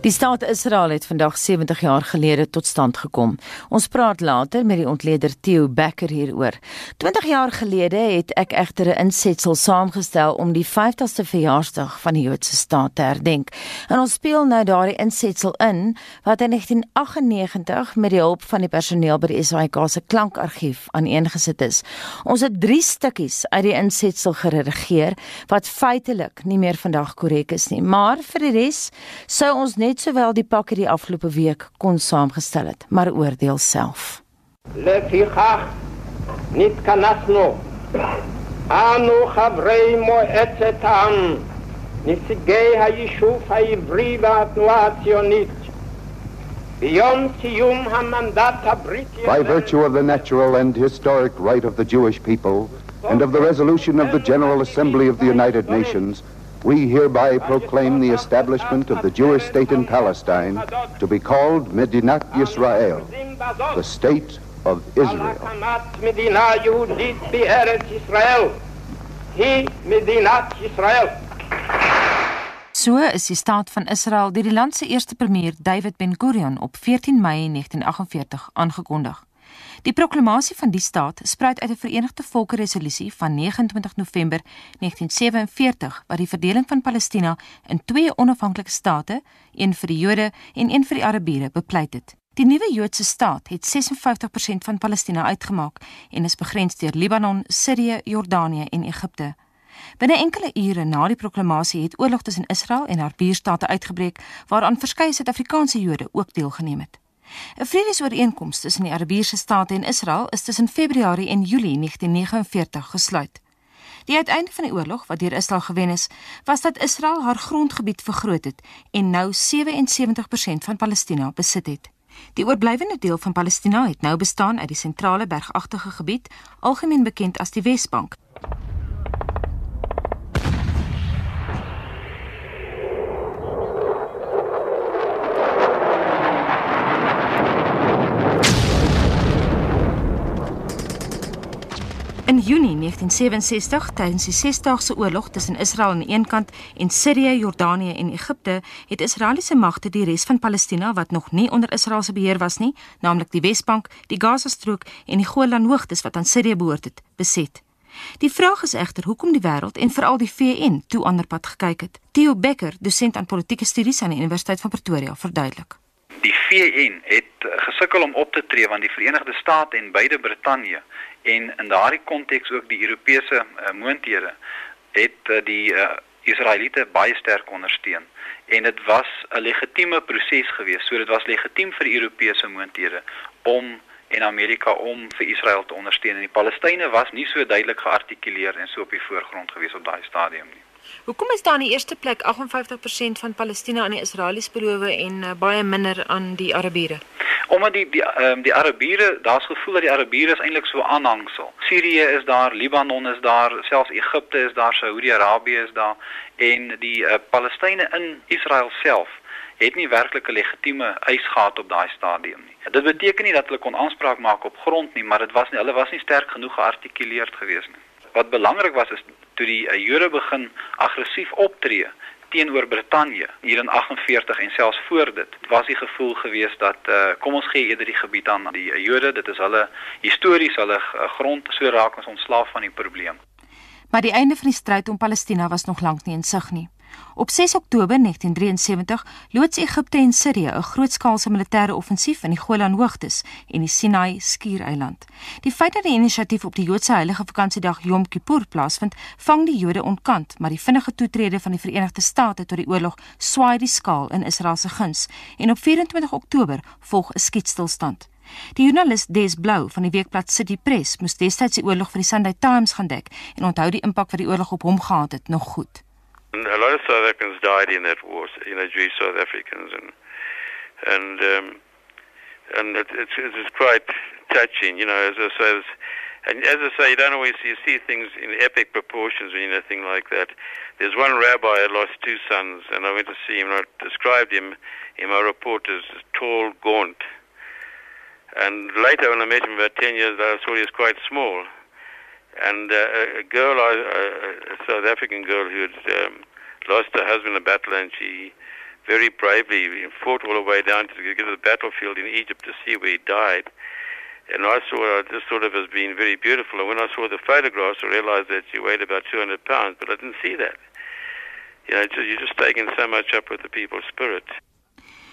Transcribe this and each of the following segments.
Die staat Israel het vandag 70 jaar gelede tot stand gekom. Ons praat later met die ontleder Theo Becker hieroor. 20 jaar gelede het ek egter 'n insetsel saamgestel om die 50ste verjaarsdag van die Joodse staat te herdenk. En ons speel nou daardie insetsel in wat in 1998 met die hulp van die personeel by die SAIK se klankargief aaneengesit is. Ons het 3 stukkies uit die insetsel geredigeer wat feitelik nie meer vandag korrek is nie, maar vir die res sou ons net net sowel die pakke die afgelope week kon saamgestel het, maar oordeel self. לפיכך נתכנסנו אנו חברי מועצת העם, נציגי היישוב העברי והתנועה הציונית By virtue of the natural and historic right of the Jewish people and of the resolution of the General Assembly of the United Nations, we hereby proclaim the establishment of the Jewish state in Palestine to be called Medinat Yisrael, the state of Israel. So is die staat van Israel deur die land se eerste premier David Ben-Gurion op 14 Mei 1948 aangekondig. Die proklamasie van die staat spruit uit 'n Verenigde Volke resolusie van 29 November 1947 wat die verdeling van Palestina in twee onafhanklike state, een vir die Jode en een vir die Arabiere, bepleit het. Die nuwe Joodse staat het 56% van Palestina uitgemaak en is begrens deur Libanon, Sirië, Jordanië en Egipte. Binne enkele ure na die proklamasie het oorlog tussen Israel en haar buurstate uitgebreek waaraan verskeie Suid-Afrikaanse Jode ook deelgeneem het. 'n Vredesooreenkoms tussen die Arabiese state en Israel is tussen Februarie en Julie 1949 gesluit. Die uiteinde van die oorlog wat deur Israel gewen is, was dat Israel haar grondgebied vergroot het en nou 77% van Palestina besit het. Die oorblywende deel van Palestina het nou bestaan uit die sentrale bergagtige gebied, algemeen bekend as die Wesbank. In Junie 1967, tydens die Sesdaagse Oorlog tussen Israel aan die een kant en Sirië, Jordanië en Egipte, het Israeliese magte die res van Palestina wat nog nie onder Israel se beheer was nie, naamlik die Wesbank, die Gaza-strook en die Golan Hoogtes wat aan Sirië behoort het, beset. Die vraag is egter hoekom die wêreld en veral die VN toe ander pad gekyk het. Theo Becker, dosent aan politieke studies aan die Universiteit van Pretoria, verduidelik. Die VN het gesukkel om op te tree want die Verenigde State en beide Brittanje en in daardie konteks ook die Europese uh, moondhede het uh, die uh, Israeliete baie sterk ondersteun. En dit was 'n legitieme proses geweest. So dit was legitiem vir Europese moondhede om en Amerika om vir Israel te ondersteun. En die Palestynë was nie so duidelik geartikuleer en so op die voorgrond geweest op daai stadium nie Hoekom is daar in die eerste plek 58% van Palestina aan die Israelies beloof en uh, baie minder aan die Arabiere? Omdat die die ehm um, die Arabiere, daar's gevoel dat die Arabiere is eintlik so aanhangsel. Sirië is daar, Libanon is daar, selfs Egipte is daar, Saudi-Arabië is daar en die uh, Palestynë in Israel self het nie werklik 'n legitieme eis gehad op daai stadium nie. Dit beteken nie dat hulle kon aanspraak maak op grond nie, maar dit was nie hulle was nie sterk genoeg geartikuleerd gewees nie. Wat belangrik was is toe die uh, Jode begin aggressief optree teenoor Brittanje hier in 48 en selfs voor dit. Was die gevoel geweest dat uh, kom ons gee eerder die gebied aan die Jode. Dit is hulle histories hulle uh, grond. So raak ons ontslaaf van die probleem. Maar die einde van die stryd om Palestina was nog lank nie in sig nie Op 6 Oktober 1973 loods Egipte en Sirië 'n grootskaalse militêre offensief in die Golan Hoogtes en die Sinai Skiereiland. Die feit dat die inisiatief op die Joodse heilige vakansiedag Yom Kippur plaasvind, vang die Jode ontkant, maar die vinnige toetrede van die Verenigde State tot die oorlog swaai die skaal in Israel se guns en op 24 Oktober volg 'n skietstilstand. Die joernalis Des Blou van die weekblad City Press moes destyds die oorlog vir die Sunday Times gaan dek en onthou die impak wat die oorlog op hom gehad het nog goed. A lot of South Africans died in that war, you know, Jewish South Africans, and and um, and it, it's it's quite touching, you know. As I say, and as I say, you don't always you see things in epic proportions when you know thing like that. There's one rabbi who lost two sons, and I went to see him, and I described him in my report as tall, gaunt. And later, when I met him about ten years, I saw he was quite small and uh, a girl, a, a South African girl who had um, lost her husband in battle, and she very bravely fought all the way down to get to the battlefield in Egypt to see where he died. And I saw it just sort of as being very beautiful. And when I saw the photographs, I realized that she weighed about 200 pounds, but I didn't see that. You know, you're just taking so much up with the people's spirit.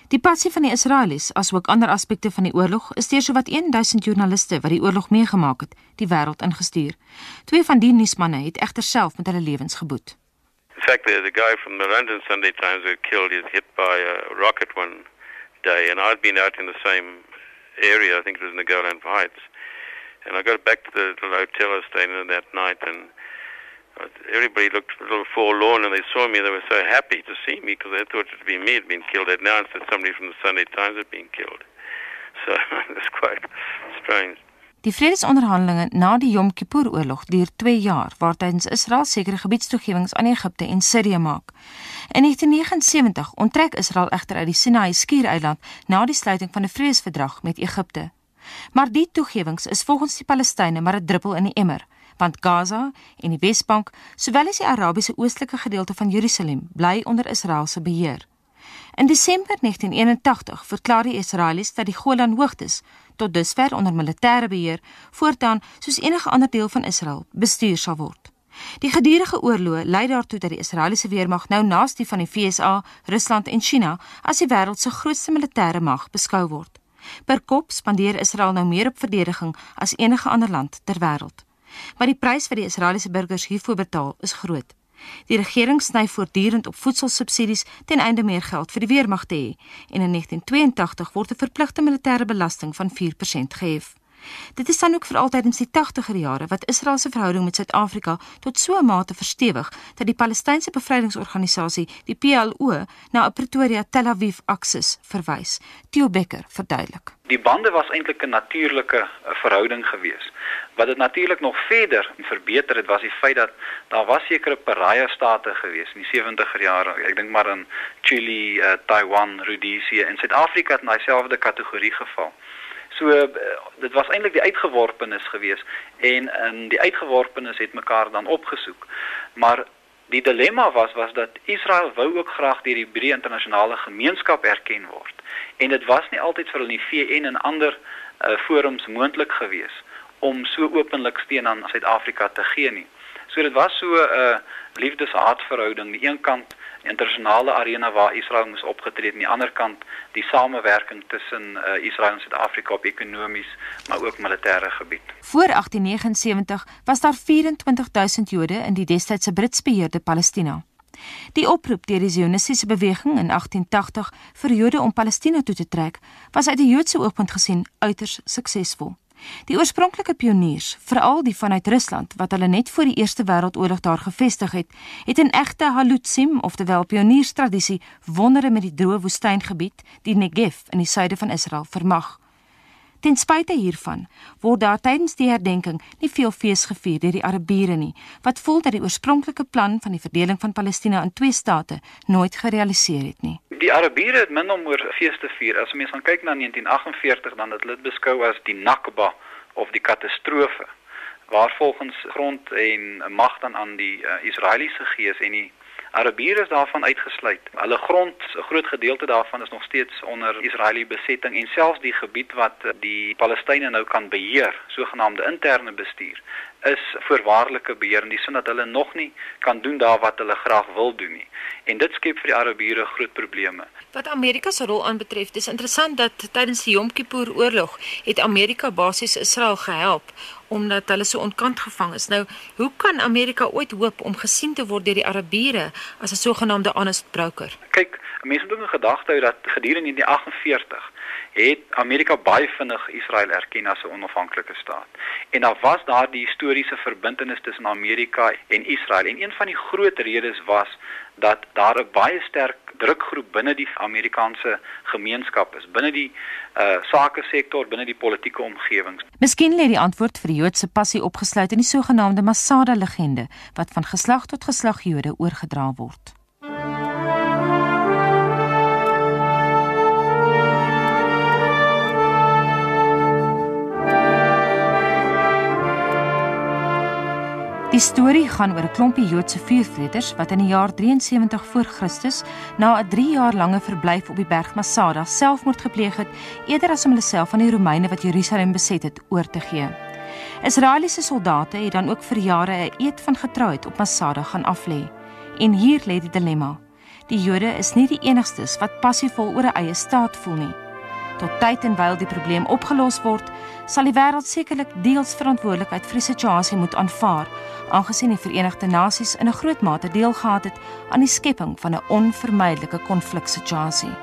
Die passie van die Israelies, asook ander aspekte van die oorlog, is deur sowat 1000 joernaliste wat die oorlog meegemaak het, die wêreld ingestuur. Twee van die nuusmanne het egter self met hulle lewens geboet. In fact, a guy from the London Sunday Times who killed is hit by a rocket one day, and I'd been out in the same area. I think it was in the Golan Heights, and I got back to the, the hotel I stayed in that night, and everybody looked a little forlorn, and they saw me. They were so happy to see me because they thought it would be me had been killed. They'd announced that somebody from the Sunday Times had been killed. So it's quite strange. Die vredesonderhandelinge na die Yom Kippur-oorlog duur 2 jaar, waartydens Israel sekere gebiedstoegewings aan Egipte en Sirië maak. In 1979 onttrek Israel egter uit die Sinai skiereiland na die sluiting van 'n vredesverdrag met Egipte. Maar die toegewings is volgens die Palestynë maar 'n druppel in die emmer, want Gaza en die Wesbank, sowel as die Arabiese oostelike gedeelte van Jerusalem, bly onder Israel se beheer. In Desember 1981 verklaar die Israelies dat die Golan Hoogtes tot dusver onder militêre beheer voortaan soos enige ander deel van Israel bestuur sal word. Die gedurende oorlog lei daartoe dat die Israeliese weermag nou naas die van die VSA, Rusland en China as die wêreld se grootste militêre mag beskou word. Per kop spandeer Israel nou meer op verdediging as enige ander land ter wêreld. Maar die prys wat die Israeliese burgers hiervoor betaal, is groot. Die regering sny voortdurend op voedselsubsidies ten einde meer geld vir die weermag te hê en in 1982 word 'n verpligte militêre belasting van 4% gehef. Dit is dan ook vir altyd in die 80er jare wat Israel se verhouding met Suid-Afrika tot so 'n mate verstewig dat die Palestynse Bevrydingsorganisasie, die PLO, na 'n Pretoria Tel Aviv aksis verwys. Theo Becker verduidelik. Die bande was eintlik 'n natuurlike eh, verhouding geweest. Wat dit natuurlik nog verder verbeter het was die feit dat daar was sekere pariah state geweest in die 70er jare. Ek dink maar aan Chili, uh, Taiwan, Rhodesië en Suid-Afrika het in dieselfde kategorie geval. So uh, dit was eintlik die uitgeworpenes geweest en in die uitgeworpenes het mekaar dan opgesoek. Maar die dilemma was was dat Israel wou ook graag deur die breë internasionale gemeenskap erken word. En dit was nie altyd vir hulle in die VN en ander uh, forums moontlik geweest om so openlik steun aan Suid-Afrika te gee nie. So dit was so 'n uh, liefdes-haatverhouding. Die een kant internasionale arena waar Israel moes opgetree het en die ander kant die samewerking tussen uh, Israel en Suid-Afrika op ekonomies maar ook militêre gebied. Voor 1879 was daar 24000 Jode in die destydse Brits beheerde Palestina. Die oproep deur die Sionistiese beweging in 1880 vir Jode om Palestina toe te trek, was uit die Joodse oogpunt gesien uiters suksesvol. Die oorspronklike pioniers, veral die vanuit Rusland wat hulle net voor die Eerste Wêreldoorlog daar gevestig het, het 'n egte halutsim, oftewel pionierstradisie, wondere met die droë woestyngebied, die Negev in die suide van Israel vermag. Ten spyte hiervan word daar tydens die herdenking nie veel fees gevier deur die Arabiere nie, wat voel dat die oorspronklike plan van die verdeling van Palestina in twee state nooit gerealiseer het nie. Die Arabiere het min om oor fees te vier. As mens gaan kyk na 1948 dan het hulle dit beskou as die Nakba of die katastrofe waar volgens grond en mag dan aan die uh, Israeliese gees en die Arabiere is daarvan uitgesluit. Hulle grond, 'n groot gedeelte daarvan is nog steeds onder Israeliese besetting en selfs die gebied wat die Palestynë nou kan beheer, sogenaamde interne bestuur, is voorwaardelike beheer in die sin dat hulle nog nie kan doen daar wat hulle graag wil doen nie. En dit skep vir die Arabiere groot probleme. Wat Amerika se rol aanbetref, dis interessant dat tydens die Yom Kippur oorlog het Amerika basies Israel gehelp omdat hulle so onkant gevang is. Nou, hoe kan Amerika ooit hoop om gesien te word deur die Arabiere as 'n sogenaamde honest broker? Kyk, mense moet ook in gedagte hou dat gedurende die 48 het Amerika baie vinnig Israel erken as 'n onafhanklike staat. En daar was daardie historiese verbintenis tussen Amerika en Israel. En een van die groot redes was dat daar 'n baie sterk drukgroep binne die Amerikaanse gemeenskap is, binne die uh sake sektor, binne die politieke omgewing. Miskien lê die antwoord vir die Joodse passie opgesluit in die sogenaamde Masada legende wat van geslag tot geslag Jode oorgedra word. Die storie gaan oor 'n klompie Joodse vuurvreters wat in die jaar 73 voor Christus na 'n 3 jaar lange verblyf op die berg Masada selfmoord gepleeg het eerder as om hulle self aan die Romeine wat Jerusalem beset het oor te gee. Israeliese soldate het dan ook vir jare 'n eed van getrouheid op Masada gaan aflê. En hier lê die dilemma. Die Jode is nie die enigstes wat passievol oor 'n eie staat voel nie. Tot tyd en wyl die probleem opgelos word, sal die wêreld sekerlik deels verantwoordelikheid vir die situasie moet aanvaar, aangesien die Verenigde Nasies in 'n groot mate deel gehad het aan die skepping van 'n onvermydelike konfliksituasie.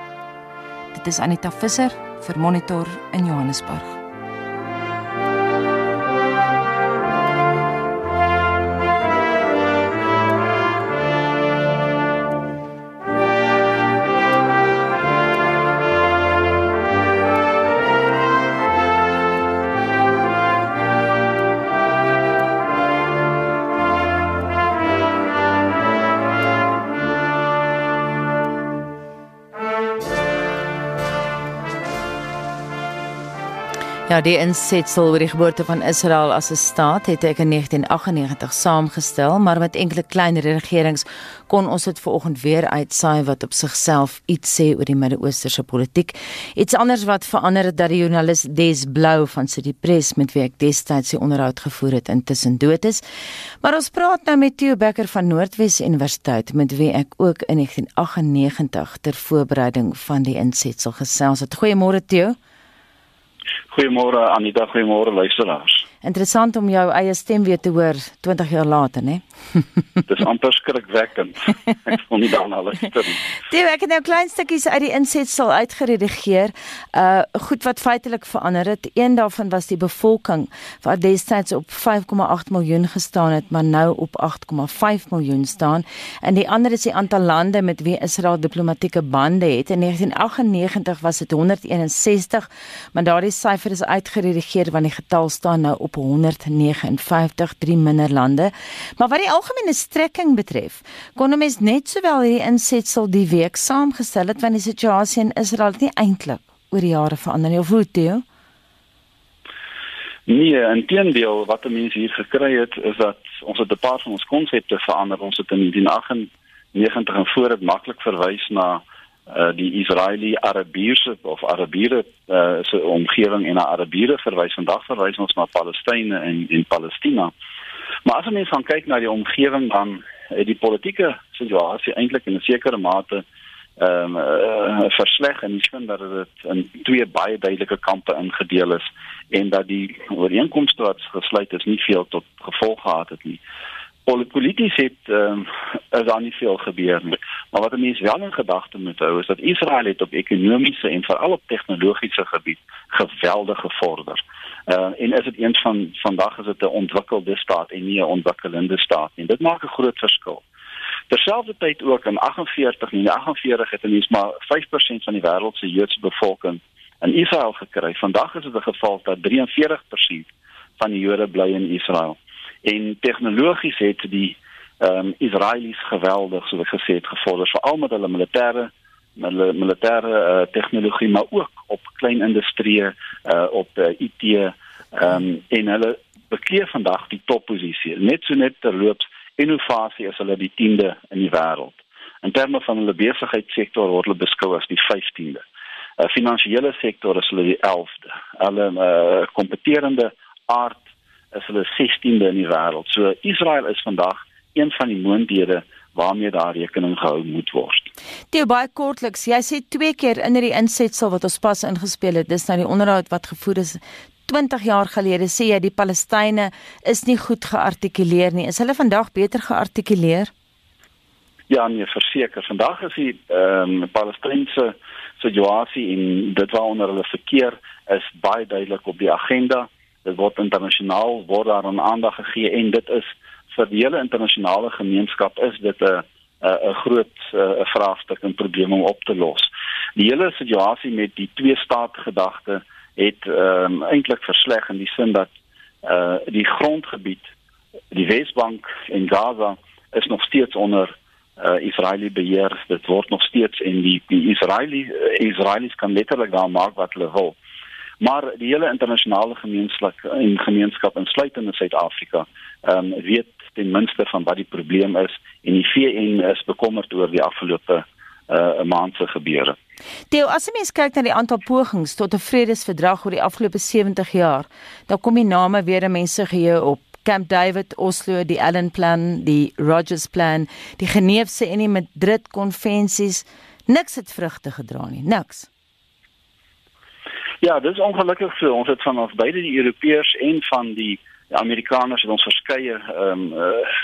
Dit is Anita Visser vir Monitor in Johannesburg. Ja, die insetsel oor die geboorte van Israel as 'n staat het ek in 1998 saamgestel, maar met enkele klein regerings kon ons dit vanoggend weer uitsaai wat op sigself iets sê oor die Midde-Oosterse politiek. Iets anders wat verander het dat die joernalis Des Blou van City Press met wie ek destyds die onderhoud gevoer het intussen dood is. Maar ons praat nou met Theo Becker van Noordwes Universiteit met wie ek ook in 1998 ter voorbereiding van die insetsel gesels het. Goeiemôre Theo. Goeiemôre Anita, goeiemôre luisteraars. Interessant om jou eie stem weer te hoor 20 jaar later, né? Dis amper skrikwekkend. Ek voel nie daarna luister nie. Dit ek het nou klein stukkies uit die insetsel uitgeredigeer. Uh goed wat feitelik verander het. Een daarvan was die bevolking wat destyds op 5,8 miljoen gestaan het, maar nou op 8,5 miljoen staan. En die ander is die aantal lande met wie Israel diplomatieke bande het. In 1998 was dit 161, maar daardie syfer is uitgeredigeer want die getal staan nou op 159, drie minder lande. Maar wat die algemene strekking betref, kon 'n mens net sowel hierdie insetsel die week saamgestel het want die situasie in Israel het nie eintlik oor die jare verander nie of hoe dit Nee, inteendeel wat 'n mens hier gekry het is dat ons het 'n paar van ons konsepte verander. Ons het in 1998 en voor dit maklik verwys na uh die Israeli Arabiere of Arabiere uh se omgewing en na Arabiere verwys vandag verwys ons na Palestynë en en Palestina. Maar as ons gaan kyk na die omgewing dan het die politieke situasie eintlik in 'n sekere mate ehm um, uh, versleg en ek vind dat dit in twee baie duidelike kampe ingedeel is en dat die ooreenkomste wat gesluit is nie veel tot gevolg gehad het nie polities het ehm um, is daar nie veel gebeur nie. Maar wat mense wel in gedagte moet hou is dat Israel het op ekonomiese en veral op tegnologiese gebied geweldig gevorder. Uh en is dit eens van vandag is dit 'n ontwikkelde staat en nie 'n ontwikkelende staat nie. Dit maak 'n groot verskil. Terselfdertyd ook in 48 en 48 het mense maar 5% van die wêreld se Joodse bevolking in Israel gekry. Vandag is dit 'n geval dat 43% van die Jode bly in Israel en tegnologies het die ehm um, Israelies geweldig soos ek gesê het gevorder veral met hulle militêre hulle militêre uh, tegnologie maar ook op klein industrie uh, op uh, IT ehm um, en hulle bekeer vandag die topposisie net so net terloops innovasie is hulle die 10de in die wêreld. In terme van hulle besigheidssektor word hulle beskou as die 15de uh, finansiële sektor is hulle die 11de hulle uh, kompeterende aard is hulle 16de in die wêreld. So Israel is vandag een van die moondhede waarmee daar rekening gehou moet word. Theo baie kortliks, jy sê twee keer in hierdie insetsel wat ons pas ingespeel het, dis nou die onderhoud wat gevoer is 20 jaar gelede sê jy die Palestynë is nie goed geartikuleer nie. Is hulle vandag beter geartikuleer? Ja, nee, verseker. Vandag is die ehm um, Palestynse situasie en dit waaronder hulle verkeer is baie duidelik op die agenda dit word internasionaal word daar aan aandag gegee en dit is vir die hele internasionale gemeenskap is dit 'n 'n groot 'n vraagstuk en probleem om op te los. Die hele situasie met die twee staat gedagte het um, eintlik versleg in die sin dat uh die grondgebied die Wesbank en Gaza is nog steeds onder uh Israeliese beheer. Dit word nog steeds en die die Israeli uh, Israelies kan letterlik daar maak wat hulle wil maar die hele internasionale gemeenskap en gemeenskap insluitende Suid-Afrika ehm um, weet ten minste van wat die probleem is en die VN is bekommerd oor die afgelope uh, maand se gebeure. Deel as 'n mens kyk na die aantal pogings tot 'n vredesverdrag oor die afgelope 70 jaar, dan kom die name weer mense geheue op. Camp David, Oslo, die Allen Plan, die Rogers Plan, die Geneefse en die Madrid konvensies, niks het vrugte gedra nie, niks. Ja, dis ongelukkig so. Ons het van ons beide die Europeërs en van die, die Amerikaners het ons verskeie ehm um, uh,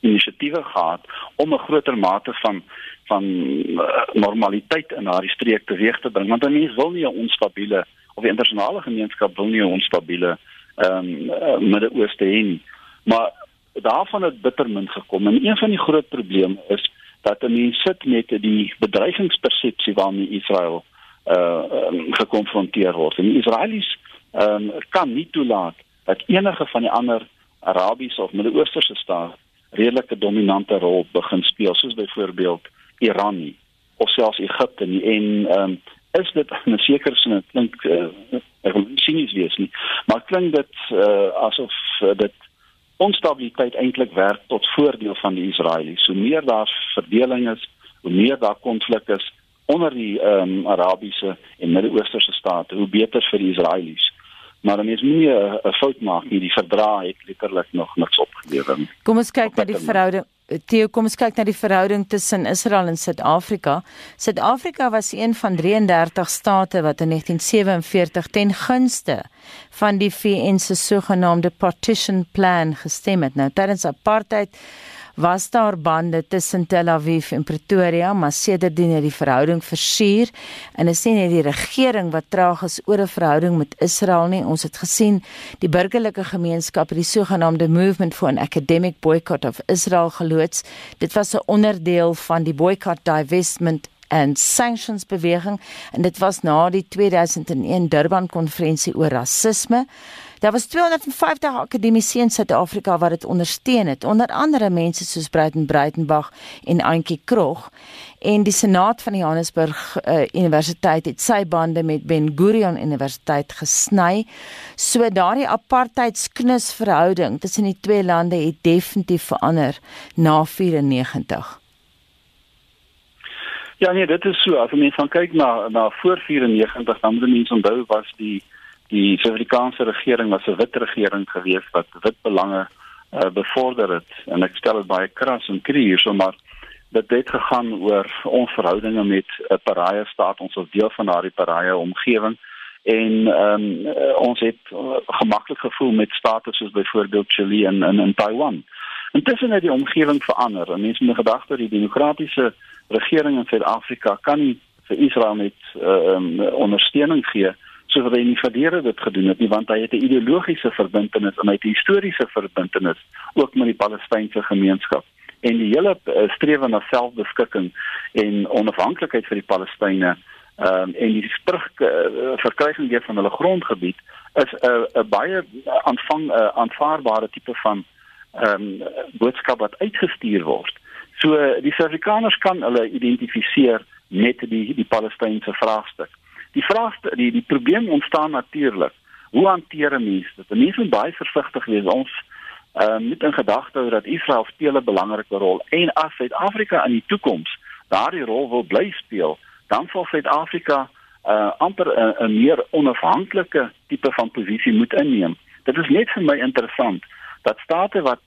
inisiatiewe gehad om 'n groter mate van van uh, normaliteit in daardie streek teweeg te bring want dan mens wil nie 'n onstabiele of die internasionale gemeenskap wil nie 'n onstabiele ehm um, uh, Midde-Ooste hê nie maar daarvan het bitter min gekom en een van die groot probleme is dat mense sit met die bedreigingspersepsie waarmee Israel uh um, gekonfronteer word. En die Israelies um, kan nie toelaat dat enige van die ander Arabiese of Midde-Oosterse state redelike dominante rol begin speel soos byvoorbeeld Iran nie of selfs Egipte nie. En ehm um, is dit in 'n sekere sin klink uh, ek wil nie sinies wees nie maar klink dit uh, asof uh, dit onstabiliteit eintlik werk tot voordeel van die Israelies. So meer daar verdeling is hoe meer daar konflik is onder die ehm um, Arabiese en Midde-Oosterse state hoe beter vir die Israelies maar dan is nie 'n fout maak nie die verdrag het letterlik nog niks opgelewer nie kom ons kyk na die verhouding Theo, kom ons kyk na die verhouding tussen Israel en Suid-Afrika. Suid-Afrika was een van 33 state wat in 1947 ten gunste van die VN se sogenaamde partition plan gestem het. Nou tydens apartheid was daar bande tussen Tel Aviv en Pretoria, maar sedertdien het die verhouding versuur en is nie net die regering wat traag is oor 'n verhouding met Israel nie. Ons het gesien die burgerlike gemeenskap het die sogenaamde movement for an academic boycott of Israel geloods. Dit was 'n onderdeel van die boycott divestment en sanctions beweging en dit was na die 2001 Durban konferensie oor rasisme. Daar was 250 akademisië in Suid-Afrika wat dit ondersteun het, onder andere mense soos Breiten Breitenberg en Antjie Krog. En die Senaat van die Johannesburg uh, Universiteit het sy bande met Ben Gurion Universiteit gesny. So daardie apartheidsknus verhouding tussen die twee lande het definitief verander na 94. Ja nee, dit is so. As jy mens kyk na na voor 94, dan moet mense onthou was die die Suid-Afrikaanse regering was 'n wit regering gewees wat wit belange uh, bevorder het. En ek stel dit baie kras en kry hierso maar dit het gegaan oor ons verhoudinge met 'n pariah staat ons was deel van daardie pariah omgewing en um, ons het uh, gemaklik gevoel met state soos byvoorbeeld Chili en en, en Taiwan. Intussen het die omgewing verander en mense het gedag dat die demokratiese regering in Suid-Afrika kan nie vir Israel met uh, um, ondersteuning gee soos hy in die verlede dit gedoen het nie want hy het 'n ideologiese verbintenis en hy het 'n historiese verbintenis ook met die Palestynse gemeenskap en die hele uh, strewe na selfbeskikking en onafhanklikheid vir die Palestynë um, en die terug uh, verkryging weer van hulle grondgebied is 'n uh, 'n baie aanvang uh, aanvaarbare tipe van um, boodskap wat uitgestuur word. So die Suid-Afrikaners kan hulle identifiseer met die die Palestynse vraagstuk. Die vraag die die probleem ontstaan natuurlik. Hoe hanteer 'n mens dit? 'n Mens moet baie versigtig wees. Ons ehm uh, moet in gedagte hou dat Israel speel 'n belangrike rol en as Suid-Afrika in die toekoms daardie rol wil bly speel, dan sal Suid-Afrika uh amper 'n meer onafhanklike tipe van posisie moet inneem. Dit is net vir my interessant dat state wat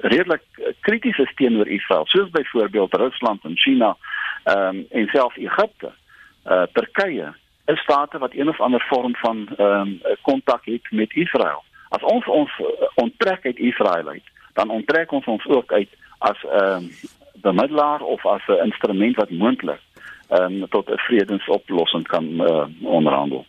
redelik krities is teenoor Israel, soos byvoorbeeld Rusland en China, ehm um, en selfs Egipte, uh, Turkye is state wat een of ander vorm van ehm um, kontak het met Israel. As ons ons uh, onttrek uit Israel uit, dan onttrek ons ons ook uit as 'n ehm um, bemiddelaar of as 'n instrument wat moontlik ehm um, tot 'n vredesoplossing kan uh, onderhandel.